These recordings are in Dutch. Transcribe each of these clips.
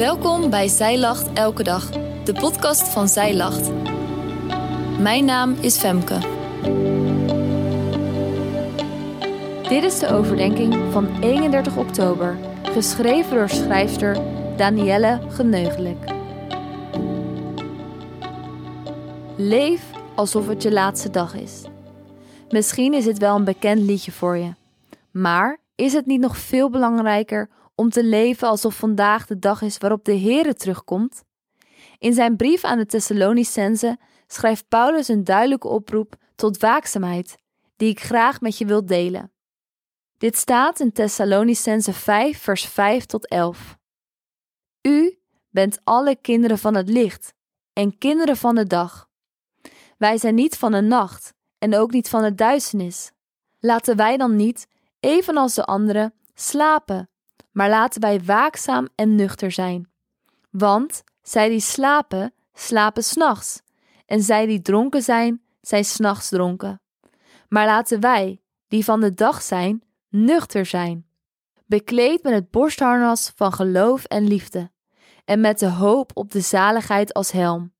Welkom bij Zij Lacht Elke Dag, de podcast van Zij Lacht. Mijn naam is Femke. Dit is de overdenking van 31 oktober, geschreven door schrijfster Danielle Geneugelijk. Leef alsof het je laatste dag is. Misschien is het wel een bekend liedje voor je, maar is het niet nog veel belangrijker om te leven alsof vandaag de dag is waarop de Heere terugkomt? In zijn brief aan de Thessalonicense schrijft Paulus een duidelijke oproep tot waakzaamheid, die ik graag met je wil delen. Dit staat in Thessalonicense 5, vers 5 tot 11. U bent alle kinderen van het licht en kinderen van de dag. Wij zijn niet van de nacht en ook niet van de duisternis. Laten wij dan niet, evenals de anderen, slapen maar laten wij waakzaam en nuchter zijn. Want zij die slapen, slapen s'nachts, en zij die dronken zijn, zijn s'nachts dronken. Maar laten wij, die van de dag zijn, nuchter zijn, bekleed met het borstharnas van geloof en liefde, en met de hoop op de zaligheid als helm.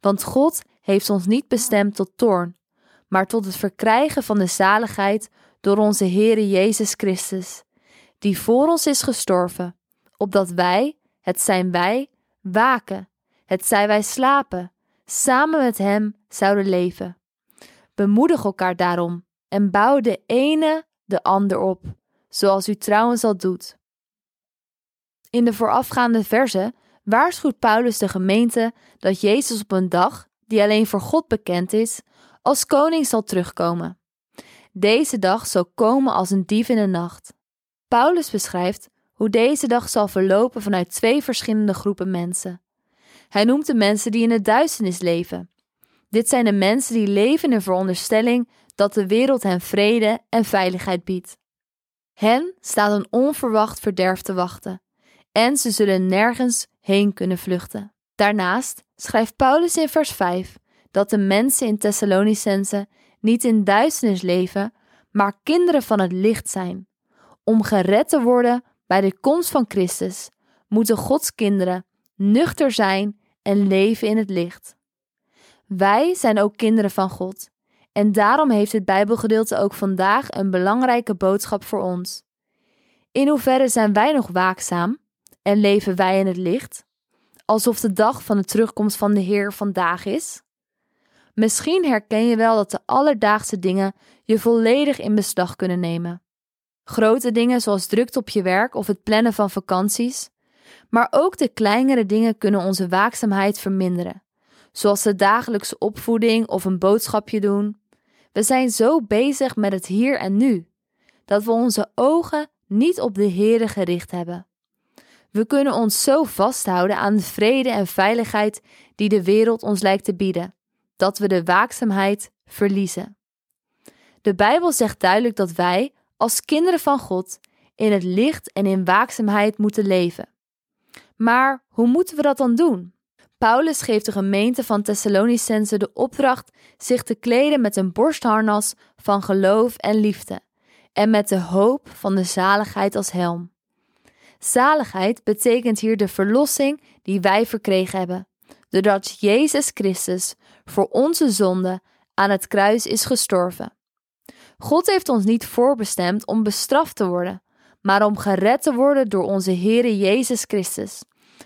Want God heeft ons niet bestemd tot toorn, maar tot het verkrijgen van de zaligheid door onze Heere Jezus Christus die voor ons is gestorven, opdat wij, het zijn wij, waken, het zij wij slapen, samen met Hem zouden leven. Bemoedig elkaar daarom en bouw de ene de ander op, zoals u trouwens al doet. In de voorafgaande verse waarschuwt Paulus de gemeente dat Jezus op een dag, die alleen voor God bekend is, als koning zal terugkomen. Deze dag zal komen als een dief in de nacht. Paulus beschrijft hoe deze dag zal verlopen vanuit twee verschillende groepen mensen. Hij noemt de mensen die in de duisternis leven. Dit zijn de mensen die leven in de veronderstelling dat de wereld hen vrede en veiligheid biedt. Hen staat een onverwacht verderf te wachten en ze zullen nergens heen kunnen vluchten. Daarnaast schrijft Paulus in vers 5 dat de mensen in Thessalonicense niet in duisternis leven, maar kinderen van het licht zijn. Om gered te worden bij de komst van Christus, moeten Gods kinderen nuchter zijn en leven in het licht. Wij zijn ook kinderen van God en daarom heeft het Bijbelgedeelte ook vandaag een belangrijke boodschap voor ons. In hoeverre zijn wij nog waakzaam en leven wij in het licht, alsof de dag van de terugkomst van de Heer vandaag is? Misschien herken je wel dat de alledaagse dingen je volledig in beslag kunnen nemen. Grote dingen zoals drukte op je werk of het plannen van vakanties. Maar ook de kleinere dingen kunnen onze waakzaamheid verminderen, zoals de dagelijkse opvoeding of een boodschapje doen. We zijn zo bezig met het hier en nu, dat we onze ogen niet op de Here gericht hebben. We kunnen ons zo vasthouden aan de vrede en veiligheid die de wereld ons lijkt te bieden, dat we de waakzaamheid verliezen. De Bijbel zegt duidelijk dat wij, als kinderen van God in het licht en in waakzaamheid moeten leven. Maar hoe moeten we dat dan doen? Paulus geeft de gemeente van Thessalonicense de opdracht zich te kleden met een borstharnas van geloof en liefde en met de hoop van de zaligheid als helm. Zaligheid betekent hier de verlossing die wij verkregen hebben, doordat Jezus Christus voor onze zonde aan het kruis is gestorven. God heeft ons niet voorbestemd om bestraft te worden, maar om gered te worden door onze Heere Jezus Christus,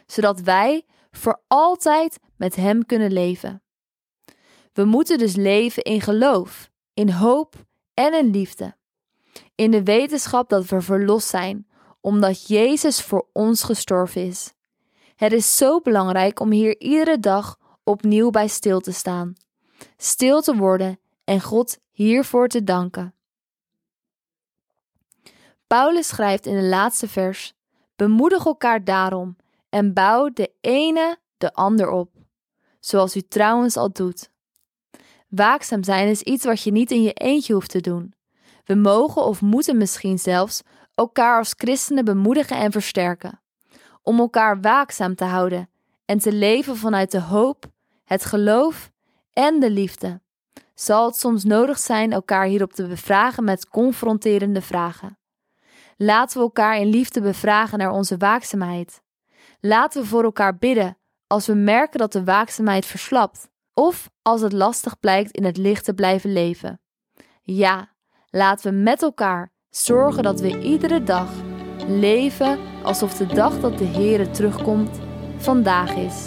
zodat wij voor altijd met Hem kunnen leven. We moeten dus leven in geloof, in hoop en in liefde. In de wetenschap dat we verlost zijn, omdat Jezus voor ons gestorven is. Het is zo belangrijk om hier iedere dag opnieuw bij stil te staan, stil te worden en God hiervoor te danken. Paulus schrijft in de laatste vers: Bemoedig elkaar daarom en bouw de ene de ander op, zoals u trouwens al doet. Waakzaam zijn is iets wat je niet in je eentje hoeft te doen. We mogen of moeten misschien zelfs elkaar als christenen bemoedigen en versterken, om elkaar waakzaam te houden en te leven vanuit de hoop, het geloof en de liefde zal het soms nodig zijn elkaar hierop te bevragen met confronterende vragen. Laten we elkaar in liefde bevragen naar onze waakzaamheid. Laten we voor elkaar bidden als we merken dat de waakzaamheid verslapt of als het lastig blijkt in het licht te blijven leven. Ja, laten we met elkaar zorgen dat we iedere dag leven alsof de dag dat de Heere terugkomt vandaag is.